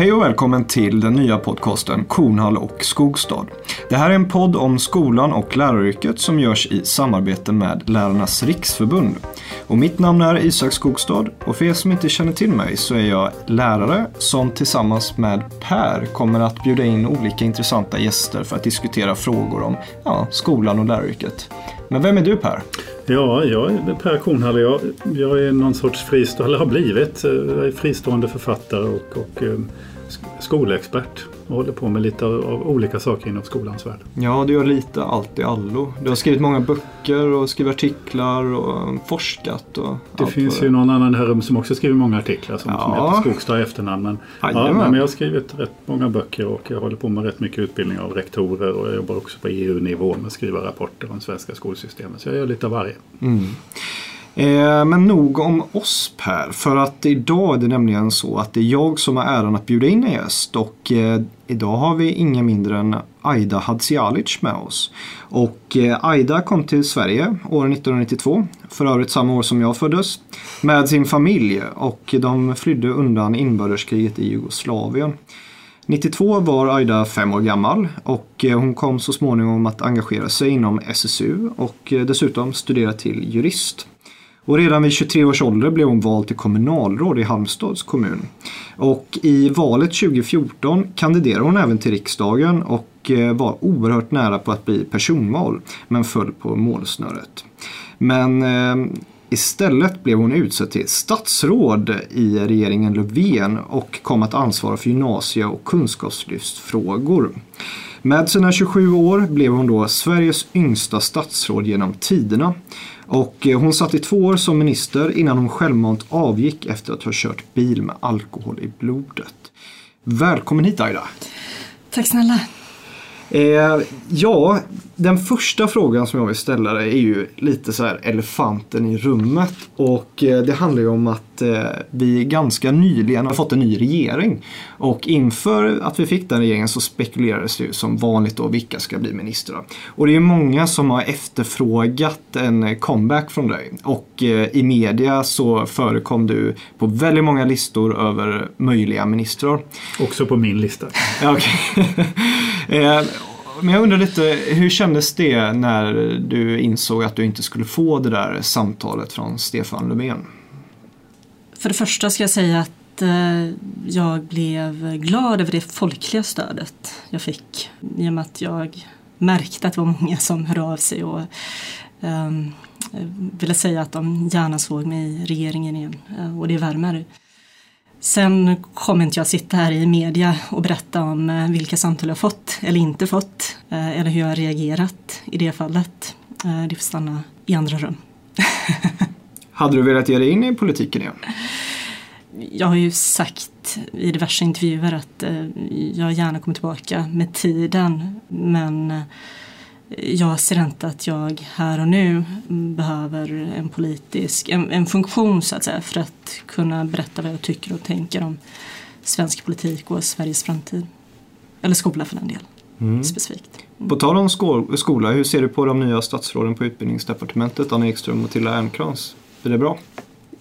Hej och välkommen till den nya podcasten Kornhall och Skogstad. Det här är en podd om skolan och läraryrket som görs i samarbete med Lärarnas Riksförbund. Och mitt namn är Isak Skogstad och för er som inte känner till mig så är jag lärare som tillsammans med Per kommer att bjuda in olika intressanta gäster för att diskutera frågor om ja, skolan och läraryrket. Men vem är du Per? Ja, jag är Per Kornhall. Jag, jag är någon sorts fristående, eller har blivit, jag är fristående författare och, och eh, skolexpert och håller på med lite av, av, olika saker inom skolans värld. Ja, du gör lite allt i allo. Du har skrivit många böcker och skrivit artiklar och forskat. Och det finns ju någon annan här rum som också skriver många artiklar som, ja. som heter Skogstad i efternamn. Men, ja, men jag har skrivit rätt många böcker och jag håller på med rätt mycket utbildning av rektorer och jag jobbar också på EU-nivå med att skriva rapporter om svenska skolsystemet. Så jag gör lite av varje. Mm. Eh, men nog om oss Per, för att idag är det nämligen så att det är jag som har äran att bjuda in en gäst och eh, idag har vi ingen mindre än Aida Hadzialic med oss. Och eh, Aida kom till Sverige år 1992, för övrigt samma år som jag föddes, med sin familj och de flydde undan inbördeskriget i Jugoslavien. 92 var Aida fem år gammal och hon kom så småningom att engagera sig inom SSU och dessutom studera till jurist. Och redan vid 23 års ålder blev hon vald till kommunalråd i Halmstads kommun. Och i valet 2014 kandiderade hon även till riksdagen och eh, var oerhört nära på att bli personval men föll på målsnöret. Men eh, Istället blev hon utsedd till statsråd i regeringen Löfven och kom att ansvara för gymnasie och kunskapslyftsfrågor. Med sina 27 år blev hon då Sveriges yngsta statsråd genom tiderna och eh, hon satt i två år som minister innan hon självmant avgick efter att ha kört bil med alkohol i blodet. Välkommen hit Aida! Tack snälla! Eh, ja, den första frågan som jag vill ställa dig är ju lite så här elefanten i rummet. Och eh, det handlar ju om att eh, vi ganska nyligen har fått en ny regering. Och inför att vi fick den regeringen så spekulerades det ju som vanligt då vilka ska bli ministrar. Och det är många som har efterfrågat en comeback från dig. Och eh, i media så förekom du på väldigt många listor över möjliga ministrar. Också på min lista. okay. Men jag undrar lite, hur kändes det när du insåg att du inte skulle få det där samtalet från Stefan Löfven? För det första ska jag säga att eh, jag blev glad över det folkliga stödet jag fick. I och med att jag märkte att det var många som hörde av sig och um, ville säga att de gärna såg mig i regeringen igen. Eh, och det värmer. Sen kommer inte jag sitta här i media och berätta om eh, vilka samtal jag fått eller inte fått eh, eller hur jag har reagerat i det fallet. Eh, det får stanna i andra rum. Hade du velat ge dig in i politiken igen? Jag har ju sagt i diverse intervjuer att jag gärna kommer tillbaka med tiden men jag ser inte att jag här och nu behöver en politisk, en, en, funktion så att säga för att kunna berätta vad jag tycker och tänker om svensk politik och Sveriges framtid. Eller skola för den del, mm. specifikt. Mm. På tal om skola, hur ser du på de nya statsråden på utbildningsdepartementet, Anna Ekström och Matilda Ernkrans? Är det bra?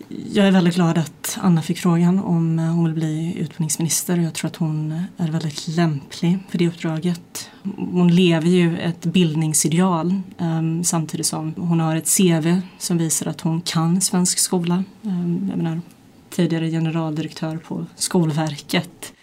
Jag är väldigt glad att Anna fick frågan om eh, hon vill bli utbildningsminister. Jag tror att hon är väldigt lämplig för det uppdraget. Hon lever ju ett bildningsideal ehm, samtidigt som hon har ett CV som visar att hon kan svensk skola. Ehm, jag menar, tidigare generaldirektör på Skolverket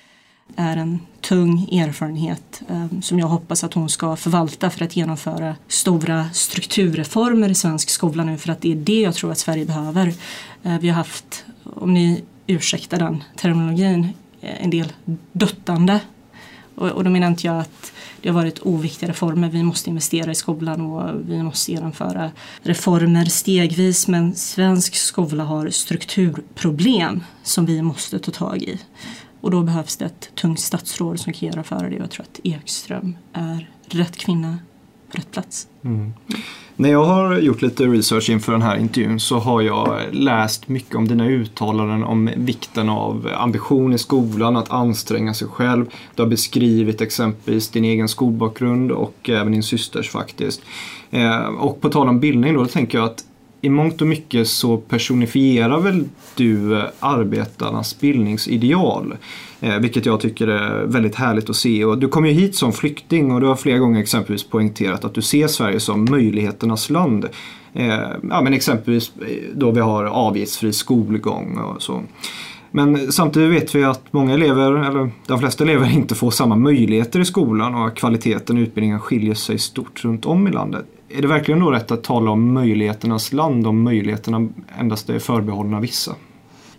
är en tung erfarenhet eh, som jag hoppas att hon ska förvalta för att genomföra stora strukturreformer i svensk skola nu för att det är det jag tror att Sverige behöver. Eh, vi har haft, om ni ursäktar den terminologin, eh, en del duttande och, och då menar inte jag att det har varit oviktiga reformer. Vi måste investera i skolan och vi måste genomföra reformer stegvis men svensk skola har strukturproblem som vi måste ta tag i. Och då behövs det ett tungt statsråd som kan genomföra det. Jag tror att Ekström är rätt kvinna på rätt plats. Mm. När jag har gjort lite research inför den här intervjun så har jag läst mycket om dina uttalanden om vikten av ambition i skolan, att anstränga sig själv. Du har beskrivit exempelvis din egen skolbakgrund och även din systers faktiskt. Eh, och på tal om bildning då, då tänker jag att i mångt och mycket så personifierar väl du eh, arbetarnas bildningsideal. Eh, vilket jag tycker är väldigt härligt att se. Och du kom ju hit som flykting och du har flera gånger exempelvis poängterat att du ser Sverige som möjligheternas land. Eh, ja, men exempelvis då vi har avgiftsfri skolgång och så. Men samtidigt vet vi att många elever, eller de flesta elever, inte får samma möjligheter i skolan och kvaliteten i utbildningen skiljer sig stort runt om i landet. Är det verkligen då rätt att tala om möjligheternas land om möjligheterna endast är förbehållna vissa?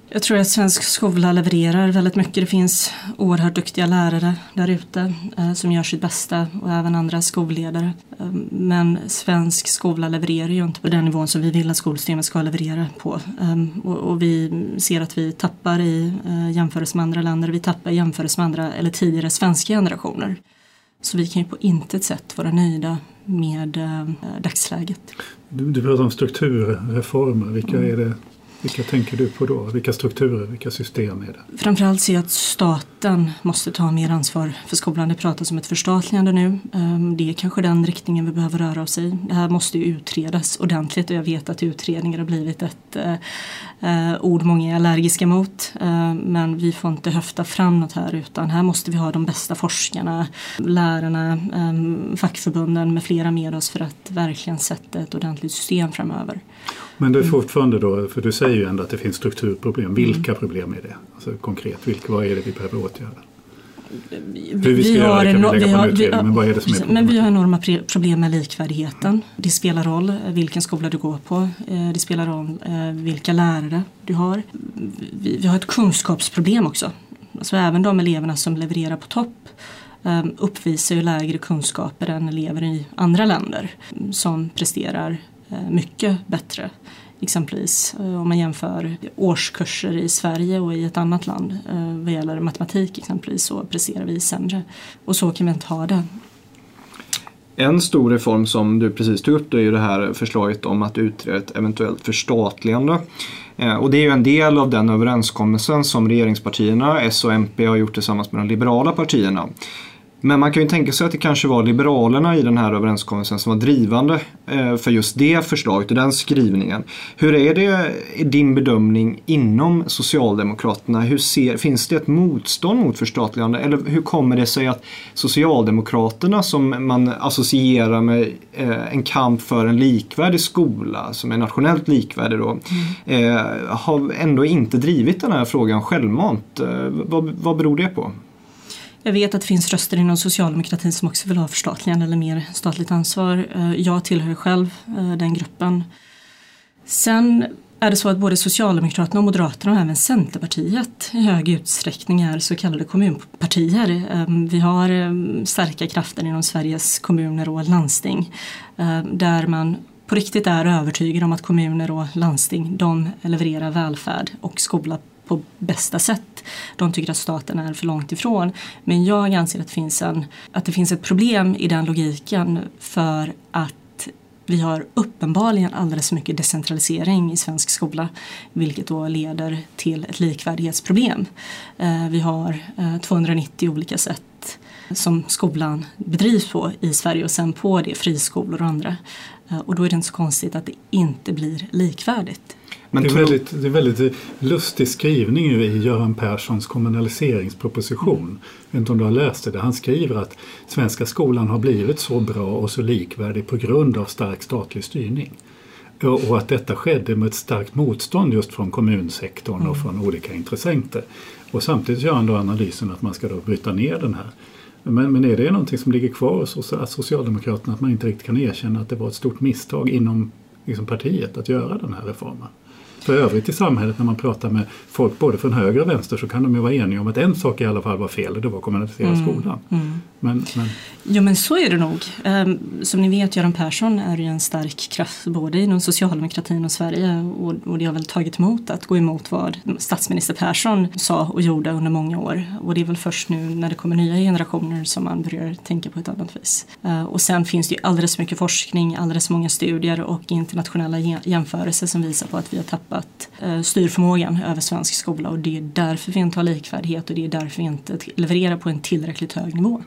Jag tror att svensk skola levererar väldigt mycket. Det finns oerhört duktiga lärare där ute eh, som gör sitt bästa och även andra skolledare. Ehm, men svensk skola levererar ju inte på den nivån som vi vill att skolsystemet ska leverera på. Ehm, och, och, vi ser att vi tappar i eh, jämförelse med andra länder. Vi tappar i jämförelse med andra eller tidigare svenska generationer. Så vi kan ju på intet sätt vara nöjda med eh, dagsläget. Du, du pratar om strukturreformer. Vilka mm. är det vilka tänker du på då? Vilka strukturer, vilka system är det? Framförallt ser jag att staten måste ta mer ansvar för skolan. Det pratas om ett förstatligande nu. Ehm, det är kanske den riktningen vi behöver röra oss i. Det här måste ju utredas ordentligt och jag vet att utredningar har blivit ett eh, eh, ord många är allergiska mot. Eh, men vi får inte höfta fram något här utan här måste vi ha de bästa forskarna, lärarna, eh, fackförbunden med flera med oss för att verkligen sätta ett ordentligt system framöver. Men det är fortfarande då, för du säger ju ändå att det finns strukturproblem. Vilka mm. problem är det? Alltså konkret, vilka, vad är det vi behöver åtgärda? Hur vi ska vi göra det kan vi lägga på en utredning, men vad är det som är problemet? Men vi har enorma problem med likvärdigheten. Det spelar roll vilken skola du går på. Eh, det spelar roll eh, vilka lärare du har. Vi har ett kunskapsproblem också. Alltså även de eleverna som levererar på topp eh, uppvisar ju lägre kunskaper än elever i andra länder som presterar Eh, mycket bättre. Exempelvis eh, om man jämför årskurser i Sverige och i ett annat land eh, vad gäller matematik exempelvis så presterar vi sämre. Och så kan vi inte ha det. En stor reform som du precis tog upp är ju det här förslaget om att utreda ett eventuellt förstatligande. Eh, och det är ju en del av den överenskommelsen som regeringspartierna, S och MP, har gjort tillsammans med de liberala partierna. Men man kan ju tänka sig att det kanske var Liberalerna i den här överenskommelsen som var drivande eh, för just det förslaget och den skrivningen. Hur är det i din bedömning inom Socialdemokraterna? Hur ser, finns det ett motstånd mot förstatligande eller hur kommer det sig att Socialdemokraterna som man associerar med eh, en kamp för en likvärdig skola som är nationellt likvärdig då mm. Eh, har ändå inte drivit den här frågan självmant? Vad, vad beror det på? Jag vet att det finns röster inom socialdemokratin som också vill ha förstatligande eller mer statligt ansvar. Eh, jag tillhör själv eh, den gruppen. Sen är det så att både Socialdemokraterna och Moderaterna och även Centerpartiet i hög utsträckning är så kallade kommunpartier. Eh, vi har starka krafter inom Sveriges kommuner och landsting där man på riktigt är övertygad om att kommuner och landsting de levererar välfärd och skola på bästa sätt. De tycker att staten är för långt ifrån. Men jag anser att det finns, en, att det finns ett problem i den logiken för att vi har uppenbarligen alldeles för mycket decentralisering i svensk skola vilket då leder till ett likvärdighetsproblem. Eh, vi har eh, 290 olika sätt som skolan bedrivs på i Sverige och sen på det friskolor och andra. Eh, och då är det inte så konstigt att det inte blir likvärdigt. Men det, är väldigt, det är väldigt lustig skrivning i Göran Perssons kommunaliseringsproposition. Jag vet inte om du har läst det. Han skriver att svenska skolan har blivit så bra och så likvärdig på grund av stark statlig styrning. Och att detta skedde med ett starkt motstånd just från kommunsektorn och mm. från olika intressenter. Och samtidigt gör han då analysen att man ska då bryta ner den här. Men, men är det någonting som ligger kvar hos Socialdemokraterna att man inte riktigt kan erkänna att det var ett stort misstag inom liksom partiet att göra den här reformen? För övrigt i samhället när man pratar med folk både från höger och vänster så kan de ju vara eniga om att en sak i alla fall var fel och det var att kommunalisera mm. skolan. Mm. Men, men... Jo men så är det nog. Um, som ni vet Göran Persson är ju en stark kraft både inom socialdemokratin och Sverige och, och det har väl tagit emot att gå emot vad statsminister Persson sa och gjorde under många år. Och det är väl först nu när det kommer nya generationer som man börjar tänka på ett annat vis. Uh, och sen finns det ju alldeles mycket forskning, alldeles många studier och internationella jämförelser som visar på att vi har tappat uh, styrförmågan över svensk skola och det är därför vi inte har likvärdighet och det är därför vi inte levererar på en tillräckligt hög nivå.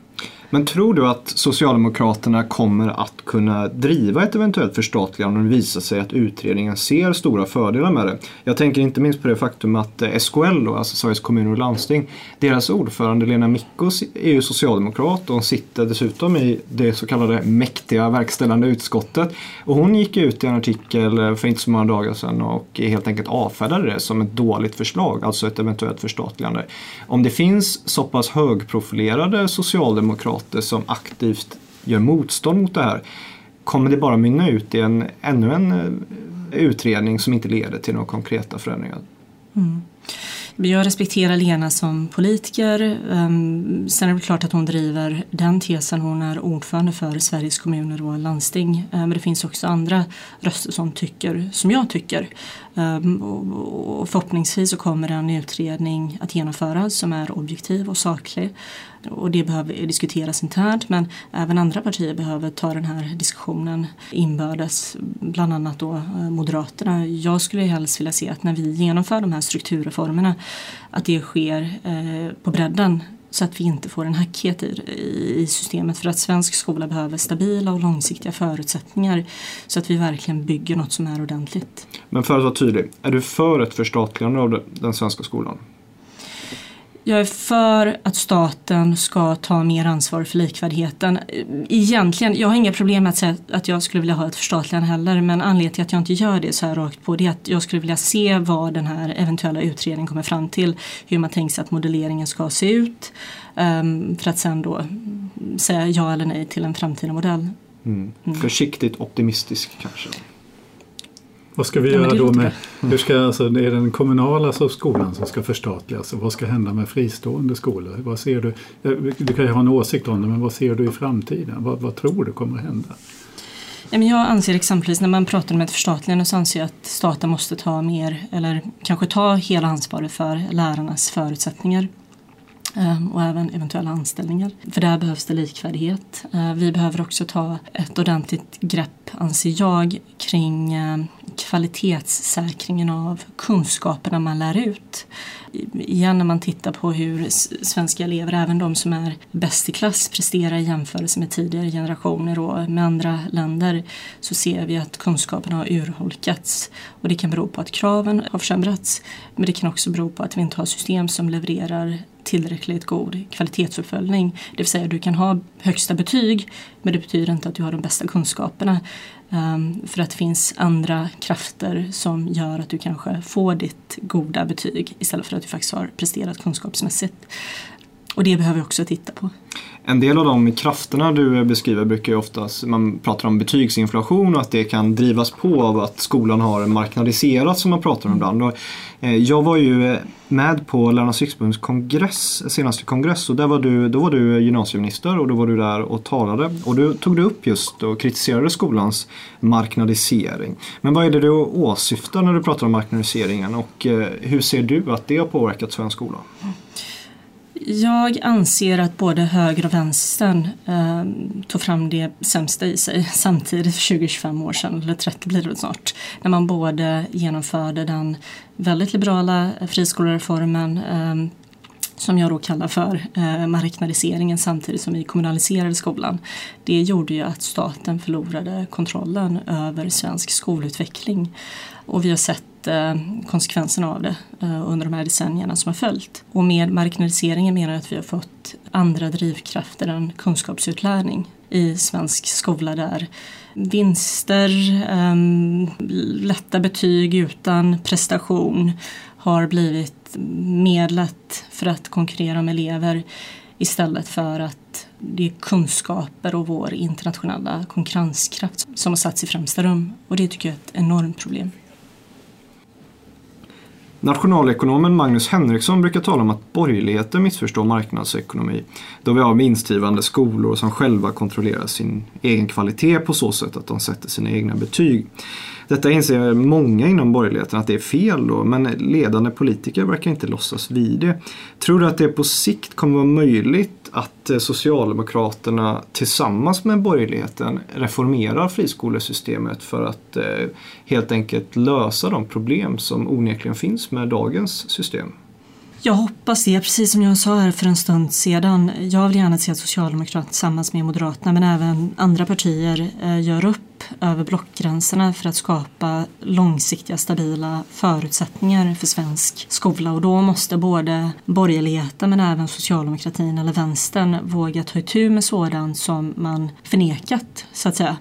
Men tror du att Socialdemokraterna kommer att kunna driva ett eventuellt förstatligande om det visar sig att utredningen ser stora fördelar med det? Jag tänker inte minst på det faktum att eh, SKL, då, alltså Sveriges kommuner och landsting, deras ordförande Lena Micko är ju socialdemokrat och hon sitter dessutom i det så kallade mäktiga verkställande utskottet. Och hon gick ut i en artikel eh, för inte så många dagar sedan och helt enkelt avfärdade det som ett dåligt förslag, alltså ett eventuellt förstatligande. Om det finns så pass högprofilerade socialdemokrater som aktivt gör motstånd mot det här kommer det bara mynna ut i en, ännu en eh, utredning som inte leder till några konkreta förändringar. Mm. Jag respekterar Lena som politiker. Ehm, sen är det klart att hon driver den tesen. Hon är ordförande för Sveriges kommuner och landsting. Ehm, men det finns också andra röster som tycker som jag tycker. Ehm, och förhoppningsvis så kommer en utredning att genomföras som är objektiv och saklig. Och det behöver diskuteras internt men även andra partier behöver ta den här diskussionen inbördes. Bland annat då eh, Moderaterna. Jag skulle helst vilja se att när vi genomför de här strukturreformerna att det sker eh, på bredden så att vi inte får en hackighet i, systemet för att svensk skola behöver stabila och långsiktiga förutsättningar så att vi verkligen bygger något som är ordentligt. Men för att vara tydlig, är du för ett förstatligande av den svenska skolan? Jag är för att staten ska ta mer ansvar för likvärdigheten. Egentligen, jag har inga problem med att säga att jag skulle vilja ha ett förstatligande heller men anledningen till att jag inte gör det så här rakt på det är att jag skulle vilja se vad den här eventuella utredningen kommer fram till. Hur man tänker sig att modelleringen ska se ut. Um, för att sen då säga ja eller nej till en framtida modell. Mm. Mm. Försiktigt optimistisk kanske. Vad ska vi ja, göra då med, hur ska, alltså, det är den kommunala skolan som ska förstatligas vad ska hända med fristående skolor? Vad ser du, du kan ju ha en åsikt om det men vad ser du i framtiden? Vad, vad tror du kommer att hända? Jag anser exempelvis när man pratar om ett förstatligande så anser jag att staten måste ta mer eller kanske ta hela ansvaret för lärarnas förutsättningar. Ehm, och även eventuella anställningar. För där behövs det likvärdighet. Ehm, vi behöver också ta ett ordentligt grepp, anser jag, kring ehm, kvalitetssäkringen av kunskaperna man lär ut. Igen när man tittar på hur svenska elever, även de som är bäst i klass, presterar i jämförelse med tidigare generationer och med andra länder så ser vi att kunskaperna har urholkats. Och det kan bero på att kraven har försämrats men det kan också bero på att vi inte har system som levererar tillräckligt god kvalitetsuppföljning. Det vill säga du kan ha högsta betyg men det betyder inte att du har de bästa kunskaperna. Ehm, för att det finns andra krafter som gör att du kanske får ditt goda betyg istället för att du faktiskt har presterat kunskapsmässigt. Och det behöver vi också titta på. En del av de krafterna du beskriver brukar ju oftast, man pratar om betygsinflation och att det kan drivas på av att skolan har marknadiserats som man pratar om ibland. Och, eh, jag var ju med på Lärarnas riksförbunds kongress, senaste kongress och där var du, då var du gymnasieminister och då var du där och talade och då tog du upp just och kritiserade skolans marknadisering. Men vad är det du åsyftar när du pratar om marknadiseringen och eh, hur ser du att det har påverkat svensk skola? Jag anser att både höger och vänstern eh, tog fram det sämsta i sig samtidigt för 20-25 år sedan, eller 30 blir det snart, när man både genomförde den väldigt liberala friskolereformen eh, som jag då kallar för eh, marknadiseringen samtidigt som vi kommunaliserade skolan. Det gjorde ju att staten förlorade kontrollen över svensk skolutveckling. Och vi har sett Eh, konsekvenserna av det eh, under de här decennierna som har följt. Och med marknadiseringen menar jag att vi har fått andra drivkrafter än kunskapsutlärning i svensk skola där vinster, ehm, lätta betyg utan prestation har blivit medlet för att konkurrera med elever istället för att det är kunskaper och vår internationella konkurrenskraft som har satts i främsta rum. Och det tycker jag är ett enormt problem. Nationalekonomen Magnus Henriksson brukar tala om att borgerligheten missförstår marknadsekonomi då vi har vinstdrivande skolor som själva kontrollerar sin egen kvalitet på så sätt att de sätter sina egna betyg. Detta inser många inom borgerligheten att det är fel då, men ledande politiker verkar inte låtsas vid det. Tror du att det på sikt kommer vara möjligt att eh, Socialdemokraterna tillsammans med borgerligheten reformerar friskolesystemet för att eh, helt enkelt lösa de problem som onekligen finns med dagens system? Jag hoppas det, precis som jag sa här för en stund sedan. Jag vill gärna se att Socialdemokraterna tillsammans med Moderaterna men även andra partier eh, gör upp över blockgränserna för att skapa långsiktiga stabila förutsättningar för svensk skola och då måste både borgerligheten men även socialdemokratin eller vänstern våga ta itu med sådant som man förnekat så att säga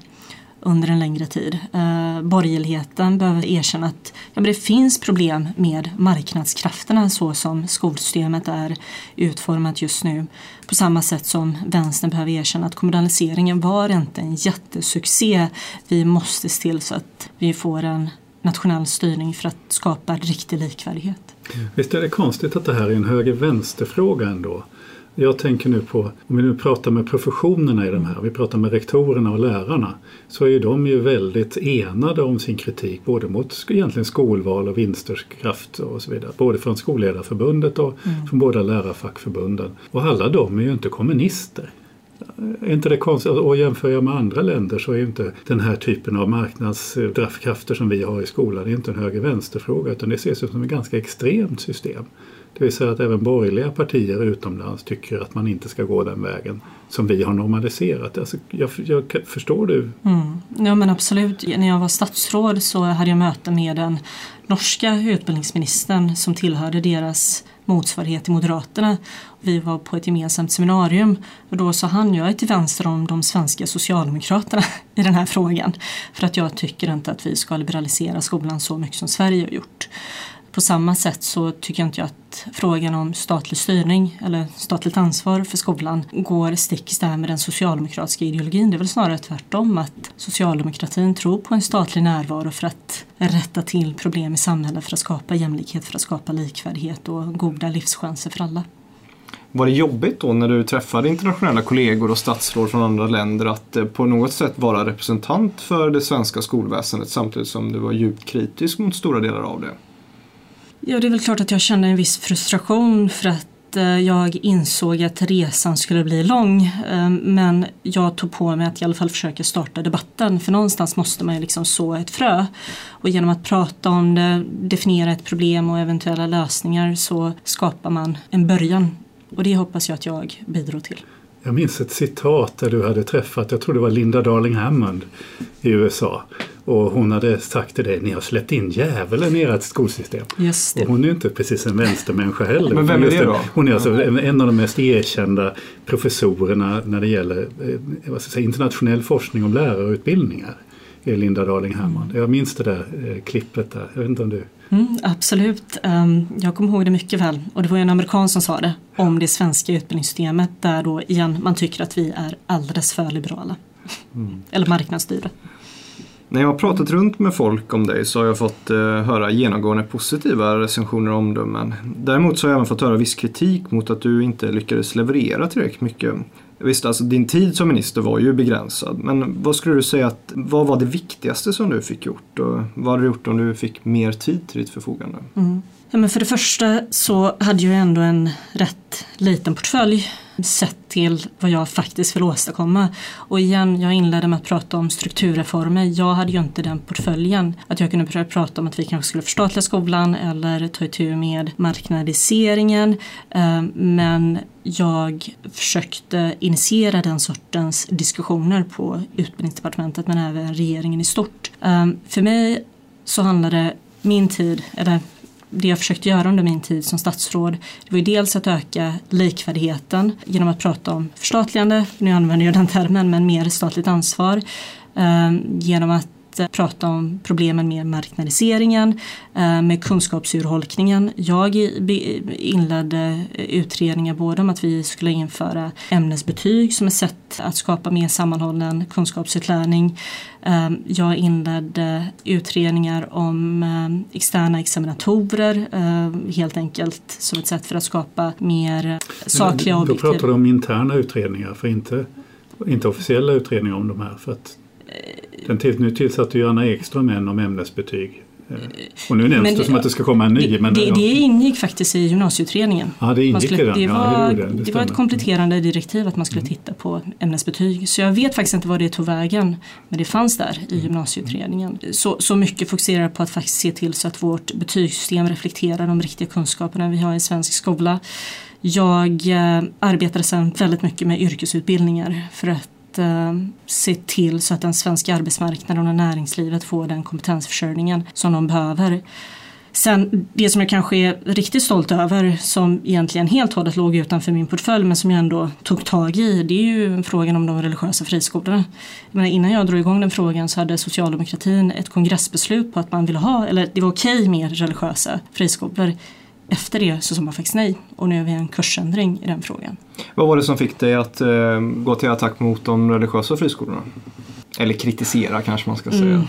under en längre tid. Eh, borgerligheten behöver erkänna att ja, det finns problem med marknadskrafterna så som skolsystemet är utformat just nu. På samma sätt som vänstern behöver erkänna att kommunaliseringen var inte en jättesuccé. Vi måste se till så att vi får en nationell styrning för att skapa riktig likvärdighet. Visst är det konstigt att det här är en höger-vänster-fråga ändå? Jag tänker nu på, om vi nu pratar med professionerna i de här, vi pratar med rektorerna och lärarna, så är de ju väldigt enade om sin kritik både mot egentligen skolval och vinsters kraft och så vidare. Både från Skolledarförbundet och mm. från båda lärarfackförbunden. Och alla de är ju inte kommunister. Är inte det konstigt? Och jämför jag med andra länder så är ju inte den här typen av marknadskrafter som vi har i skolan det är inte en höger-vänster-fråga utan det ses som ett ganska extremt system. Det vill säga att även borgerliga partier utomlands tycker att man inte ska gå den vägen som vi har normaliserat. Alltså, jag, jag, förstår du? Mm. Ja men absolut. När jag var statsråd så hade jag möte med den norska utbildningsministern som tillhörde deras motsvarighet till Moderaterna. Vi var på ett gemensamt seminarium och då sa han jag är till vänster om de svenska socialdemokraterna i den här frågan. För att jag tycker inte att vi ska liberalisera skolan så mycket som Sverige har gjort. På samma sätt så tycker jag inte att frågan om statlig styrning eller statligt ansvar för skolan går stick i stäv med den socialdemokratiska ideologin. Det är väl snarare tvärtom att socialdemokratin tror på en statlig närvaro för att rätta till problem i samhället, för att skapa jämlikhet, för att skapa likvärdighet och goda livschanser för alla. Var det jobbigt då när du träffade internationella kollegor och statsråd från andra länder att eh, på något sätt vara representant för det svenska skolväsendet samtidigt som du var djupt kritisk mot stora delar av det? Ja, det är väl klart att jag kände en viss frustration för att eh, jag insåg att resan skulle bli lång. Eh, men jag tog på mig att i alla fall försöka starta debatten för någonstans måste man ju liksom så ett frö. Och genom att prata om det, definiera ett problem och eventuella lösningar så skapar man en början. Och det hoppas jag att jag bidrog till. Jag minns ett citat där du hade träffat, jag tror det var Linda Darling Hammond i USA. Och hon hade sagt till dig, ni har släppt in djävulen i ert skolsystem. Just det. Och hon är ju inte precis en vänstermänniska heller. Men vem är det då? Hon är alltså en av de mest erkända professorerna när det gäller eh, vad ska säga, internationell forskning om lärarutbildningar. Är Linda Darling Hammond. Jag minns det där eh, klippet där. Jag vet inte om du Mm, absolut. Um, jag kommer ihåg det mycket väl. Och det var en amerikan som sa det om det svenska utbildningssystemet där då igen man tycker att vi är alldeles för liberala. Mm. Eller marknadsstyrda. När jag har pratat runt med folk om dig så har jag fått eh, höra genomgående positiva recensioner och omdömen. Däremot så har jag även fått höra viss kritik mot att du inte lyckades leverera tillräckligt mycket. Visst, alltså din tid som minister var ju begränsad. Men vad skulle du säga att, vad var det viktigaste som du fick gjort? Och vad hade du gjort om du fick mer tid till ditt förfogande? Mm. Ja, men för det första så hade jag ändå en rätt liten portfölj sett till vad jag faktiskt vill åstadkomma. Och igen, jag inledde med att prata om strukturreformer. Jag hade ju inte den portföljen att jag kunde börja prata om att vi kanske skulle förstatliga skolan eller ta itu med marknadiseringen. Eh, men jag försökte initiera den sortens diskussioner på utbildningsdepartementet men även regeringen i stort. Eh, för mig så handlade min tid, eller det jag försökte göra under min tid som statsråd det var ju dels att öka likvärdigheten genom att prata om förstatligande, nu använder jag den termen, men mer statligt ansvar. Eh, genom att prata om problemen med marknadiseringen, eh, med kunskapsurholkningen. Jag inledde utredningar både om att vi skulle införa ämnesbetyg som ett sätt att skapa mer sammanhållen kunskapsutlärning. Eh, jag inledde utredningar om eh, externa examinatorer helt enkelt som ett sätt för att skapa mer sakliga och objektiva... Då pratar du om interna utredningar för inte, inte officiella utredningar om de här. För att den till, nu tillsatte ju Anna Ekström en om ämnesbetyg Och nu nämns det som att det ska komma en ny. Det, men, det, det ingick faktiskt i gymnasieutredningen. Ja, det ingick skulle, det, var, det, det, det var ett kompletterande direktiv att man skulle mm. titta på ämnesbetyg. Så jag vet faktiskt inte var det tog vägen. Men det fanns där i mm. gymnasieutredningen. Så, så mycket fokuserar på att faktiskt se till så att vårt betygssystem reflekterar de riktiga kunskaperna vi har i svensk skola. Jag eh, arbetade sedan väldigt mycket med yrkesutbildningar för att eh, se till så att den svenska arbetsmarknaden och näringslivet får den kompetensförsörjningen som de behöver. Sen det som jag kanske är riktigt stolt över som egentligen helt och hållet låg utanför min portfölj men som jag ändå tog tag i det är ju frågan om de religiösa friskolorna. Men innan jag drog igång den frågan så hade socialdemokratin ett kongressbeslut på att man ville ha, eller det var okej med religiösa friskolor. Efter det så sa man faktiskt nej och nu är vi en kursändring i den frågan. Vad var det som fick dig att eh, gå till attack mot de religiösa friskolorna? Eller kritisera kanske man ska säga. Mm.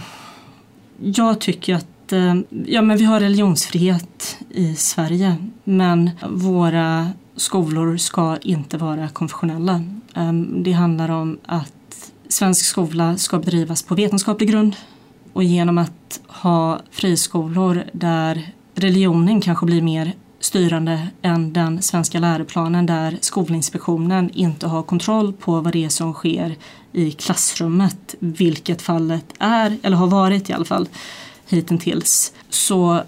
Jag tycker att eh, ja, men vi har religionsfrihet i Sverige men våra skolor ska inte vara konfessionella. Eh, det handlar om att svensk skola ska bedrivas på vetenskaplig grund och genom att ha friskolor där religionen kanske blir mer styrande än den svenska läroplanen där Skolinspektionen inte har kontroll på vad det är som sker i klassrummet, vilket fallet är, eller har varit i alla fall hittills. Så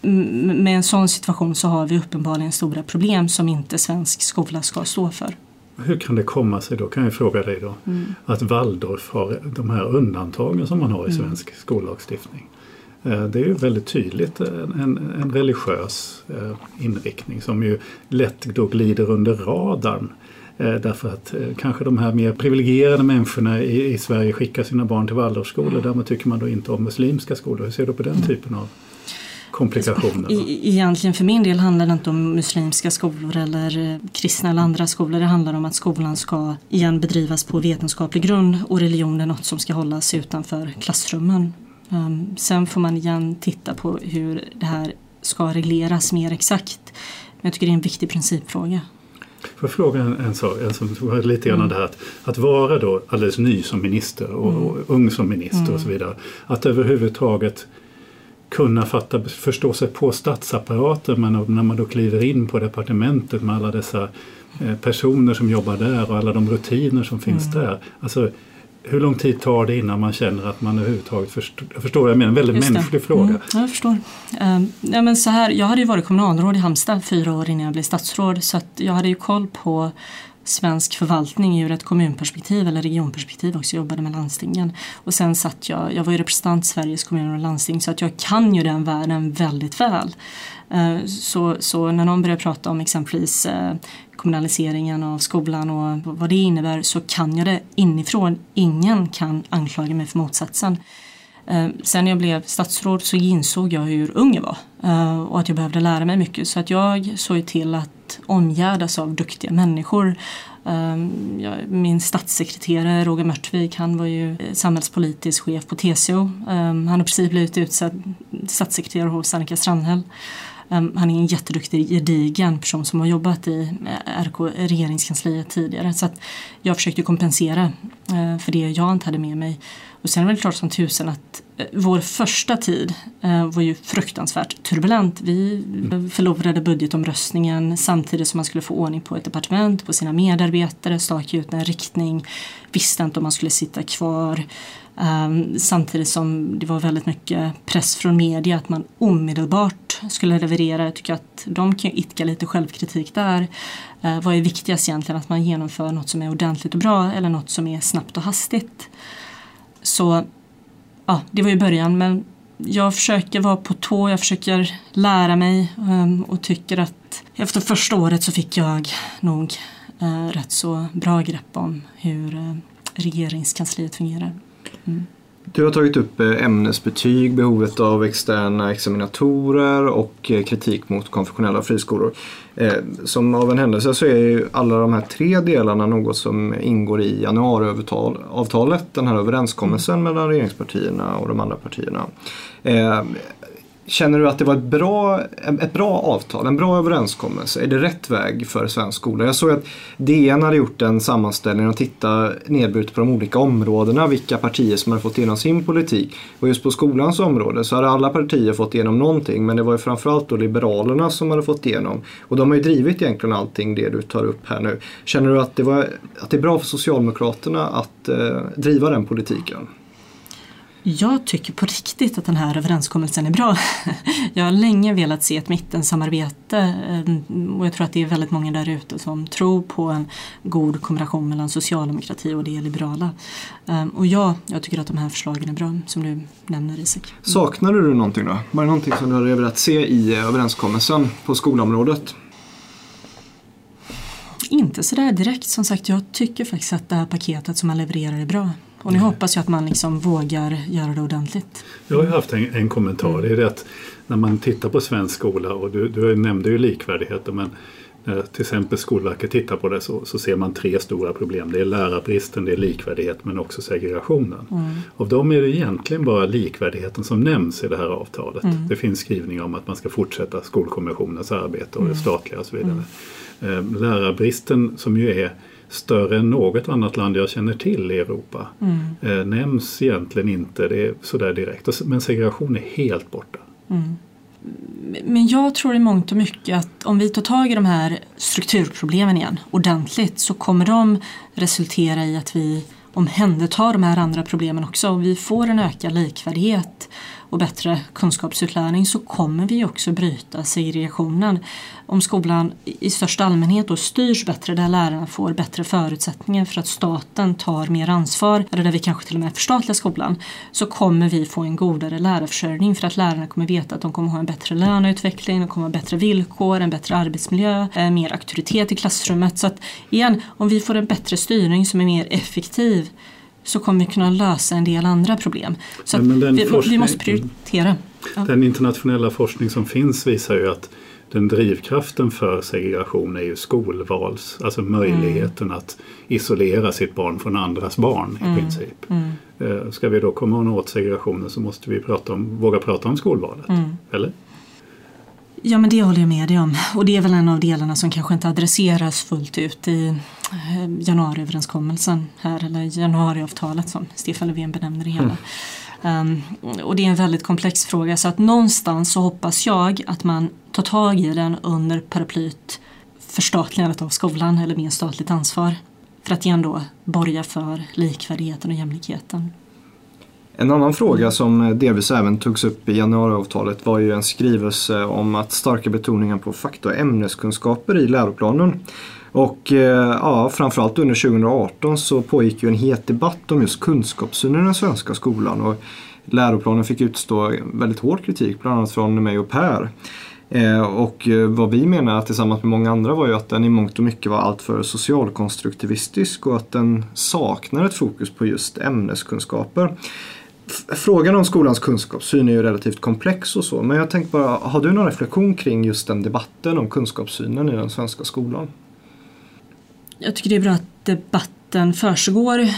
med en sån situation så har vi uppenbarligen stora problem som inte svensk skola ska stå för. Hur kan det komma sig då, kan jag fråga dig då, mm. att Waldorf har de här undantagen som man har i mm. svensk mm. skollagstiftning? Eh, det är ju väldigt tydligt en, en religiös eh, inriktning som ju lätt då glider under radarn. Eh, därför att kanske de här mer privilegierade människorna i, i Sverige skickar sina barn till Waldorfskolor. Därmed tycker man då inte om muslimska skolor. Hur ser du på den mm. typen av komplikationer? Egentligen för min del handlar det inte om muslimska skolor eller kristna eller andra skolor. Det handlar om att skolan ska igen bedrivas på vetenskaplig grund och religion är något som ska hållas utanför klassrummen. Um, sen får man igen titta på hur det här ska regleras mer exakt. Men jag tycker det är en viktig principfråga. Får jag fråga en, en sak, en som lite grann mm. det här att, att vara då alldeles ny som minister och, mm. och ung som minister mm. och så vidare. Att överhuvudtaget kunna fatta, förstå sig på statsapparaten men när man då kliver in på departementet med alla dessa eh, personer som jobbar där och alla de rutiner som finns mm. där. Alltså, hur lång tid tar det innan man känner att man överhuvudtaget förstår? Jag förstår vad jag menar, en väldigt Just mänsklig det. fråga. Mm, jag förstår. Um, ja, men så här, jag hade ju varit kommunalråd i Halmstad fyra år innan jag blev statsråd så jag hade ju koll på svensk förvaltning ur ett kommunperspektiv eller regionperspektiv också, jobbade med landstingen. Och sen satt jag, jag var ju representant i Sveriges kommuner och landsting så att jag kan ju den världen väldigt väl. Eh, så, så när någon börjar prata om exempelvis eh, kommunaliseringen av skolan och vad det innebär så kan jag det inifrån. Ingen kan anklaga mig för motsatsen. Eh, sen när jag blev statsråd så insåg jag hur ung jag var eh, och att jag behövde lära mig mycket så att jag såg till att omgärdas av duktiga människor. Eh, min statssekreterare Roger Mörtvik han var ju samhällspolitisk chef på TCO. Han har precis blivit utsedd statssekreterare hos Annika Strandhäll. Han är en jätteduktig, gedigen person som har jobbat i RK, regeringskansliet tidigare. Så att jag försökte kompensera för det jag inte hade med mig. Och sen är det klart som tusen att Eh, vår första tid eh, var ju fruktansvärt turbulent. Vi förlorade budgetomröstningen samtidigt som man skulle få ordning på ett departement, på sina medarbetare, staka ut en riktning, visste inte om man skulle sitta kvar. Ehm, samtidigt som det var väldigt mycket press från media att man omedelbart skulle leverera. Jag tycker att de kan itka idka lite självkritik där. Eh, vad är viktigast egentligen? Att man genomför något som är ordentligt och bra eller något som är snabbt och hastigt? Så ja, det var ju början men jag försöker vara på tå, jag försöker lära mig ehm, och tycker att efter första året så fick jag nog eh, rätt så bra grepp om hur eh, regeringskansliet fungerar. Mm. Du har tagit upp eh, ämnesbetyg, behovet av externa examinatorer och eh, kritik mot konfessionella friskolor. Eh, som av en händelse så är ju alla de här tre delarna något som ingår i januariavtalet, den här överenskommelsen mellan regeringspartierna och de andra partierna. Känner du att det var ett bra, ett bra avtal, en bra överenskommelse? Är det rätt väg för svensk skola? Jag såg att DN hade gjort en sammanställning och tittat nedbrutet på de olika områdena, vilka partier som hade fått igenom sin politik. Och just på skolans område så hade alla partier fått igenom någonting men det var ju framförallt då Liberalerna som hade fått igenom. Och de har ju drivit egentligen allting det du tar upp här nu. Känner du att det, var, att det är bra för Socialdemokraterna att eh, driva den politiken? Jag tycker på riktigt att den här överenskommelsen är bra. Jag har länge velat se ett mittensamarbete eh, och jag tror att det är väldigt många där ute som tror på en god kombination mellan socialdemokrati och det liberala. Ehm, och ja, jag tycker att de här förslagen är bra som du nämner Isak. Saknar du någonting då? Var det någonting som du hade velat se i överenskommelsen på skolområdet? Inte sådär direkt. Som sagt, jag tycker faktiskt att det här paketet som man levererar är bra. Och nu hoppas jag att man liksom vågar göra det ordentligt. Jag har haft en, en kommentar. Mm. Det är det att när man tittar på svensk skola och du, du nämnde ju likvärdigheten men när till exempel Skolverket tittar på det så, så ser man tre stora problem. Det är lärarbristen, det är likvärdighet men också segregationen. Mm. Av dem är det egentligen bara likvärdigheten som nämns i det här avtalet. Mm. Det finns skrivningar om att man ska fortsätta Skolkommissionens arbete och det mm. statliga och så vidare. Mm. Eh, lärarbristen som ju är större än något annat land jag känner till i Europa. Mm. Eh, nämns egentligen inte det är sådär direkt. Men segregation är helt borta. Mm. Men jag tror i mångt och mycket att om vi tar tag i de här strukturproblemen igen ordentligt så kommer de resultera i att vi omhändertar de här andra problemen också. och vi får en ökad likvärdighet och bättre kunskapsutlärning så kommer vi också bryta segregationen. Om skolan i största allmänhet då styrs bättre där lärarna får bättre förutsättningar för att staten tar mer ansvar, eller där vi kanske till och med förstatligar skolan, så kommer vi få en godare lärarförsörjning för att lärarna kommer veta att de kommer ha en bättre löneutveckling, de kommer ha bättre villkor, en bättre arbetsmiljö, eh, mer auktoritet i klassrummet. Så att igen, om vi får en bättre styrning som är mer effektiv så kommer vi kunna lösa en del andra problem. Så vi, vi, måste prioritera. Ja. Den internationella forskning som finns visar ju att den drivkraften för segregation är ju skolvals, alltså möjligheten mm. att isolera sitt barn från andras barn i mm. princip. Mm. Eh, ska vi då komma åt segregationen så måste vi prata om, våga prata om skolvalet, mm. eller? Ja men det håller jag med dig om och det är väl en av delarna som kanske inte adresseras fullt ut i eh, januariöverenskommelsen här eller januariavtalet som Stefan Löfven benämner det hela. Mm. Um, och det är en väldigt komplex fråga så att någonstans så hoppas jag att man tar tag i den under paraplyt förstatligandet av skolan eller mer statligt ansvar. För att igen då borga för likvärdigheten och jämlikheten. En annan fråga som delvis även togs upp i januariavtalet var ju en skrivelse om att starka betoningen på fakta och ämneskunskaper i läroplanen. Och eh, ja, framförallt under 2018 så pågick ju en het debatt om just kunskapssynen i den svenska skolan. Och läroplanen fick utstå väldigt hård kritik, bland annat från mig och Per. Eh, och eh, vad vi menar tillsammans med många andra var ju att den i mångt och mycket var alltför socialkonstruktivistisk och att den saknar ett fokus på just ämneskunskaper. Frågan om skolans kunskapssyn är ju relativt komplex och så, men jag tänkte bara, har du någon reflektion kring just den debatten om kunskapssynen i den svenska skolan? Jag tycker det är bra att debatten försiggår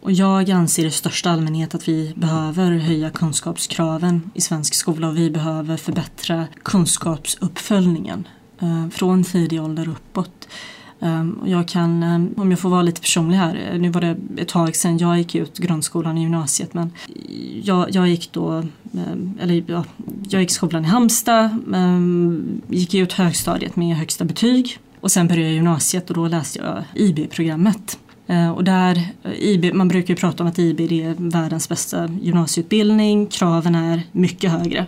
och jag anser i största allmänhet att vi behöver höja kunskapskraven i svensk skola och vi behöver förbättra kunskapsuppföljningen eh, från tidig ålder uppåt. Ehm, jag kan, ehm, om jag får vara lite personlig här, eh, nu var det ett tag sedan jag gick ut grundskolan och gymnasiet men jag, jag gick då, ehm, eller ja, jag gick skolan i Halmstad, gick ut högstadiet med högsta betyg och sen började jag gymnasiet och då läste jag IB-programmet. Och där, eh, IB, man brukar ju prata om att IB är världens bästa gymnasieutbildning, kraven är mycket högre.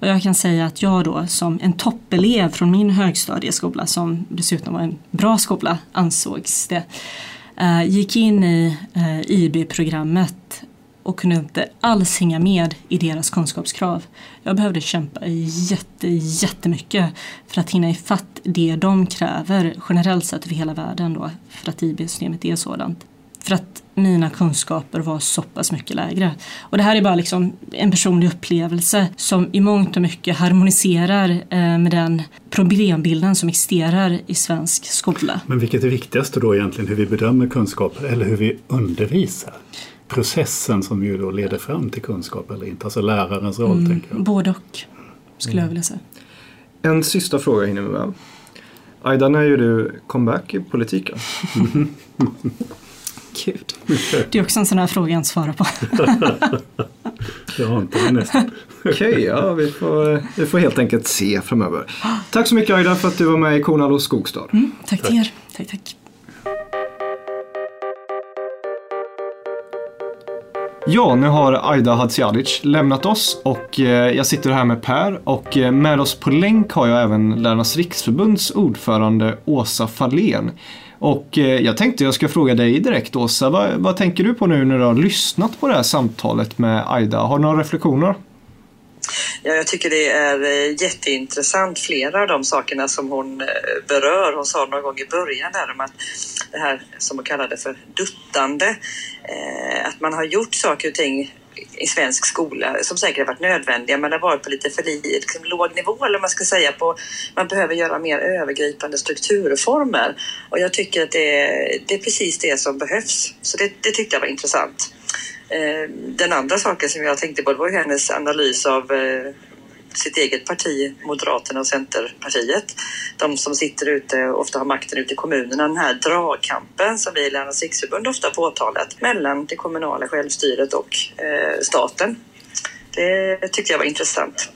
Och jag kan säga att jag då som en toppelev från min högstadieskola som dessutom var en bra skola ansågs det eh, gick in i eh, IB-programmet och kunde inte alls hänga med i deras kunskapskrav. Jag behövde kämpa jätte, jättemycket för att hinna ifatt det de kräver generellt sett över hela världen då för att IB-systemet är sådant. För att mina kunskaper var så pass mycket lägre. Och det här är bara liksom en personlig upplevelse som i mångt och mycket harmoniserar eh, med den problembilden som existerar i svensk skola. Men vilket är viktigast då egentligen, hur vi bedömer kunskaper eller hur vi undervisar? Processen som ju då leder fram till kunskap eller inte, alltså lärarens roll mm, tänker jag. Både och. skulle mm. jag vilja säga. En sista fråga hinner vi med. Aida, när gör du comeback i politiken? Gud. Det är också en sån här fråga jag inte svarar på. jag har inte det nästan. Okej, okay, ja, vi får, vi får helt enkelt se framöver. Tack så mycket Aida för att du var med i Kornhall och Skogstad. Mm, tack till er. Tack, tack. Ja, nu har Aida Hadzialic lämnat oss och eh, jag sitter här med Per och eh, med oss på länk har jag även Lärarnas riksförbunds ordförande Åsa Fahlén. Och eh, jag tänkte jag ska fråga dig direkt Åsa, vad, vad tänker du på nu när du har lyssnat på det här samtalet med Aida? Har du några reflektioner? Ja, jag tycker det är eh, jätteintressant, flera av de sakerna som hon eh, berör. Hon sa någon gång i början där om att det här som hon kallade för duttande, att man har gjort saker och ting i svensk skola som säkert har varit nödvändiga men har varit på lite för liksom, låg nivå eller man ska säga på man behöver göra mer övergripande strukturreformer och jag tycker att det är, det är precis det som behövs. Så det, det tyckte jag var intressant. Eh, den andra saken som jag tänkte på var hennes analys av eh, sitt eget parti, Moderaterna och Centerpartiet. De som sitter ute och ofta har makten ute i kommunerna. Den här dragkampen som vi i Lärarnas riksförbund ofta påtalat mellan det kommunala självstyret och eh, staten. Det tyckte jag var intressant.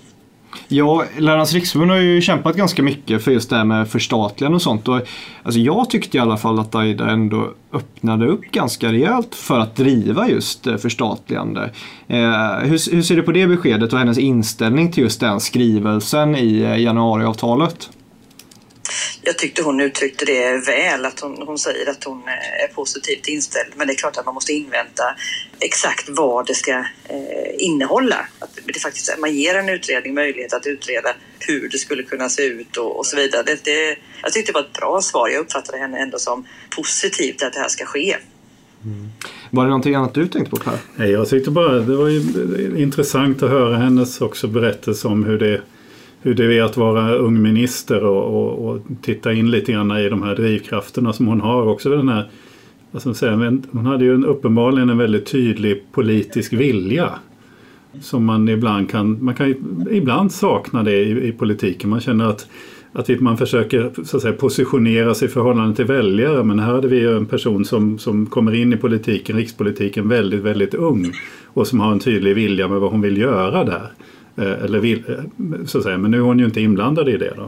Ja, Lärarnas riksförbund har ju kämpat ganska mycket för just det här med förstatligande och sånt. Och, alltså jag tyckte i alla fall att Aida ändå öppnade upp ganska rejält för att driva just eh, förstatligande. Eh, hur, hur, ser du på det beskedet och hennes inställning till just den skrivelsen i eh, januariavtalet? Jag tyckte hon uttryckte det väl, att hon, hon säger att hon eh, är positivt inställd. Men det är klart att man måste invänta exakt vad det ska eh, innehålla. Att det faktiskt, man ger en utredning möjlighet att utreda hur det skulle kunna se ut och, och så vidare. Det, det, jag tyckte det var ett bra svar. Jag uppfattade henne ändå som positivt att det här ska ske. Mm. Var det någonting annat du tänkte på Per? Nej, jag tyckte bara det var intressant att höra hennes också berättelse om hur det hur det är att vara ung minister och, och, och, titta in lite grann i de här drivkrafterna som hon har. Också den här, vad ska man säga, hon hade ju en, uppenbarligen en väldigt tydlig politisk vilja. Som man ibland kan, man kan ibland sakna det i, i politiken. Man känner att, att man försöker så att säga, positionera sig i förhållande till väljare. Men här hade vi en person som, som kommer in i politiken, rikspolitiken, väldigt, väldigt ung. Och som har en tydlig vilja med vad hon vill göra där. Eh, eller vill, eh, så att säga. Men nu är hon ju inte inblandad i det. Då.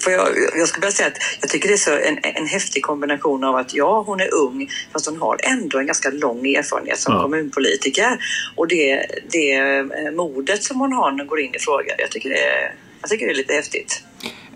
För jag, jag skulle bara säga att jag tycker det är så en, en häftig kombination av att ja, hon är ung fast hon har ändå en ganska lång erfarenhet som ja. kommunpolitiker. Och det, det eh, modet som hon har när hon går in i frågan, jag tycker det är, jag tycker det är lite häftigt.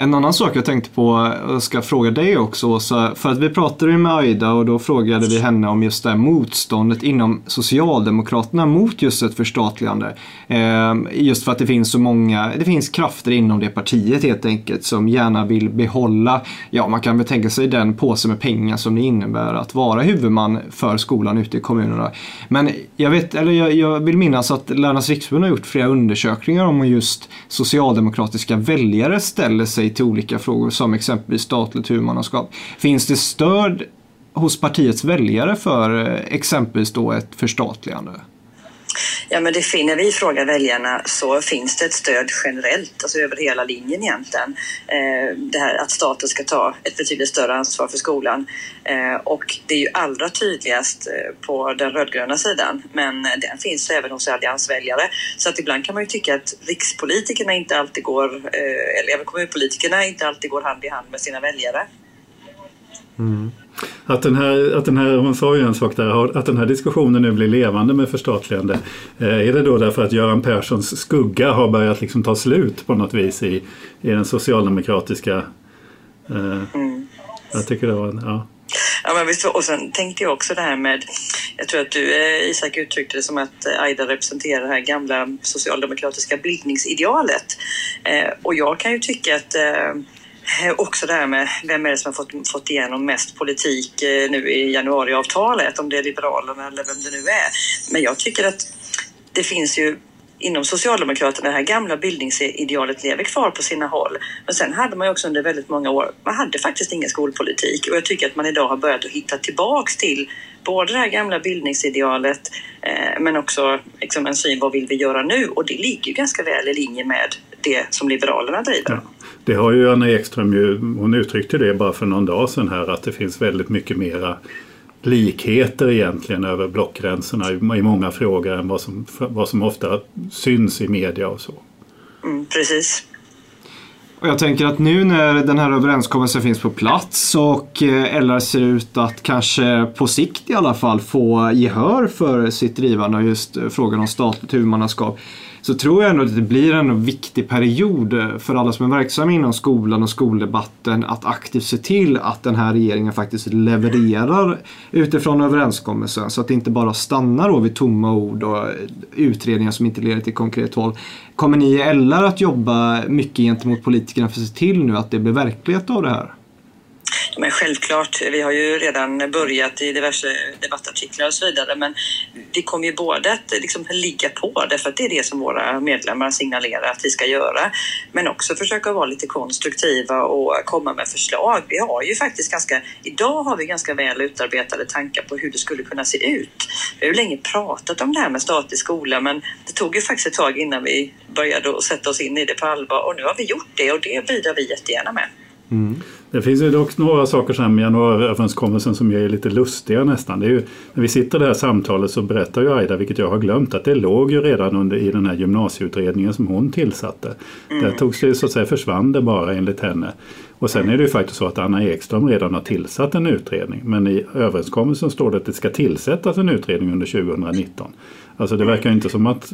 En annan sak jag tänkte på, och ska fråga dig också Åsa, för att vi pratade ju med Aida och då frågade vi henne om just det här motståndet inom Socialdemokraterna mot just ett förstatligande. Eh, just för att det finns så många, det finns krafter inom det partiet helt enkelt som gärna vill behålla, ja man kan väl tänka sig den påse med pengar som det innebär att vara huvudman för skolan ute i kommunerna. Men jag vet, eller jag, jag vill minnas att Lärarnas riksförbund har gjort flera undersökningar om just socialdemokratiska väljare ställer ställer sig till olika frågor som exempelvis statligt huvudmannaskap. Finns det stöd hos partiets väljare för eh, exempelvis då ett förstatligande? Ja, men det finner vi frågar väljarna så finns det ett stöd generellt, alltså över hela linjen egentligen. Eh, det här att staten ska ta ett betydligt större ansvar för skolan. Eh, och det är ju allra tydligast eh, på den rödgröna sidan, men den finns även hos alliansväljare. Så att ibland kan man ju tycka att rikspolitikerna inte alltid går, eller även kommunpolitikerna inte alltid går hand i hand med sina väljare. Mm. Att den, här, att den här, hon sa ju en sak där, att den här diskussionen nu blir levande med förstatligande. Eh, är det då därför att Göran Perssons skugga har börjat liksom ta slut på något vis i, i den socialdemokratiska... Eh, mm. Jag tycker det var en, ja. Ja, men visst, och sen tänkte jag också det här med, jag tror att du eh, Isak uttryckte det som att Aida representerar det här gamla socialdemokratiska bildningsidealet. Eh, och jag kan ju tycka att eh, Eh, Eh, också det här med vem är det som har fått, fått igenom mest politik eh, nu i januariavtalet, om det är Liberalerna eller vem det nu är. Men jag tycker att det finns ju inom Socialdemokraterna, det här gamla bildningsidealet lever kvar på sina håll. Men sen hade man ju också under väldigt många år, man hade faktiskt ingen skolpolitik och jag tycker att man idag har börjat att hitta tillbaks till både det här gamla bildningsidealet eh, men också liksom en syn vad vill vi göra nu och det ligger ju ganska väl i linje med det som Liberalerna driver. Ja. Det har ju Anna Ekström ju, hon uttryckte det bara för någon dag sedan här att det finns väldigt mycket mera likheter egentligen över blockgränserna i många frågor än vad som, vad som ofta syns i media och så. Mm, precis. Och jag tänker att nu när den här överenskommelsen finns på plats och eh, LR ser ut att kanske på sikt i alla fall få gehör för sitt drivande av just eh, frågan om statligt huvudmannaskap så tror jag ändå att det blir en viktig period eh, för alla som är verksamma inom skolan och skoldebatten att aktivt se till att den här regeringen faktiskt levererar utifrån överenskommelsen så att det inte bara stannar då vid tomma ord och eh, utredningar som inte leder till konkret håll. Kommer ni i LR att jobba mycket gentemot politikerna för att se till nu att det blir verklighet av det här? Men självklart, vi har ju redan börjat i diverse debattartiklar och så vidare, men vi kommer ju både att liksom ligga på, därför att det är det som våra medlemmar signalerar att vi ska göra, men också försöka vara lite konstruktiva och komma med förslag. Vi har ju faktiskt ganska, idag har vi ganska väl utarbetade tankar på hur det skulle kunna se ut. Vi har ju länge pratat om det här med statlig skola, men det tog ju faktiskt ett tag innan vi började sätta oss in i det på allvar och nu har vi gjort det och det bidrar vi jättegärna med. Mm. Det finns ju dock några saker sen med januariöverenskommelsen som är lite lustiga nästan. Det är ju, när vi sitter i det här samtalet så berättar ju Aida, vilket jag har glömt, att det låg ju redan under, i den här gymnasieutredningen som hon tillsatte. Mm. Där togs det så att säga, försvann det bara enligt henne. Och sen är det ju faktiskt så att Anna Ekström redan har tillsatt en utredning. Men i överenskommelsen står det att det ska tillsättas en utredning under 2019. Alltså det verkar inte som att,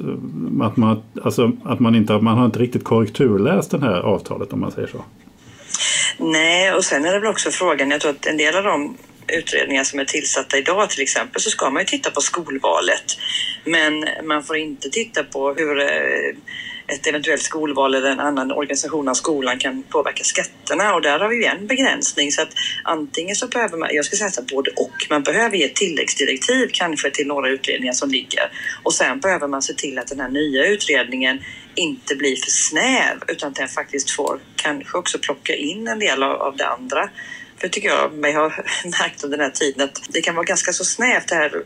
att, man, alltså att man, inte, man har inte riktigt korrekturläst det här avtalet om man säger så. Nej, och sen är det väl också frågan, jag tror att en del av de utredningar som är tillsatta idag till exempel så ska man ju titta på skolvalet. Men man får inte titta på hur eh, ett eventuellt skolval eller en annan organisation av skolan kan påverka skatterna. Och där har vi ju en begränsning. Så att antingen så behöver man, jag skulle säga så både och, man behöver ge tilläggsdirektiv kanske till några utredningar som ligger. Och sen behöver man se till att den här nya utredningen inte blir för snäv utan att den faktiskt får kanske också plocka in en del av, av det andra. För tycker jag mig har märkt under den här tiden att det kan vara ganska så snävt det här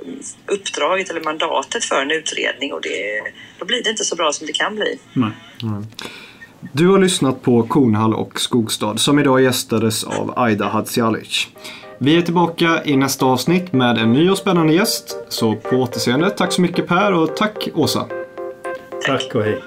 uppdraget eller mandatet för en utredning och det, då blir det inte så bra som det kan bli. Nej. Mm. Du har lyssnat på Kornhall och Skogstad som idag gästades av Aida Hadzialic. Vi är tillbaka i nästa avsnitt med en ny och spännande gäst. Så på återseende. Tack så mycket Per och tack Åsa. Tack och hej.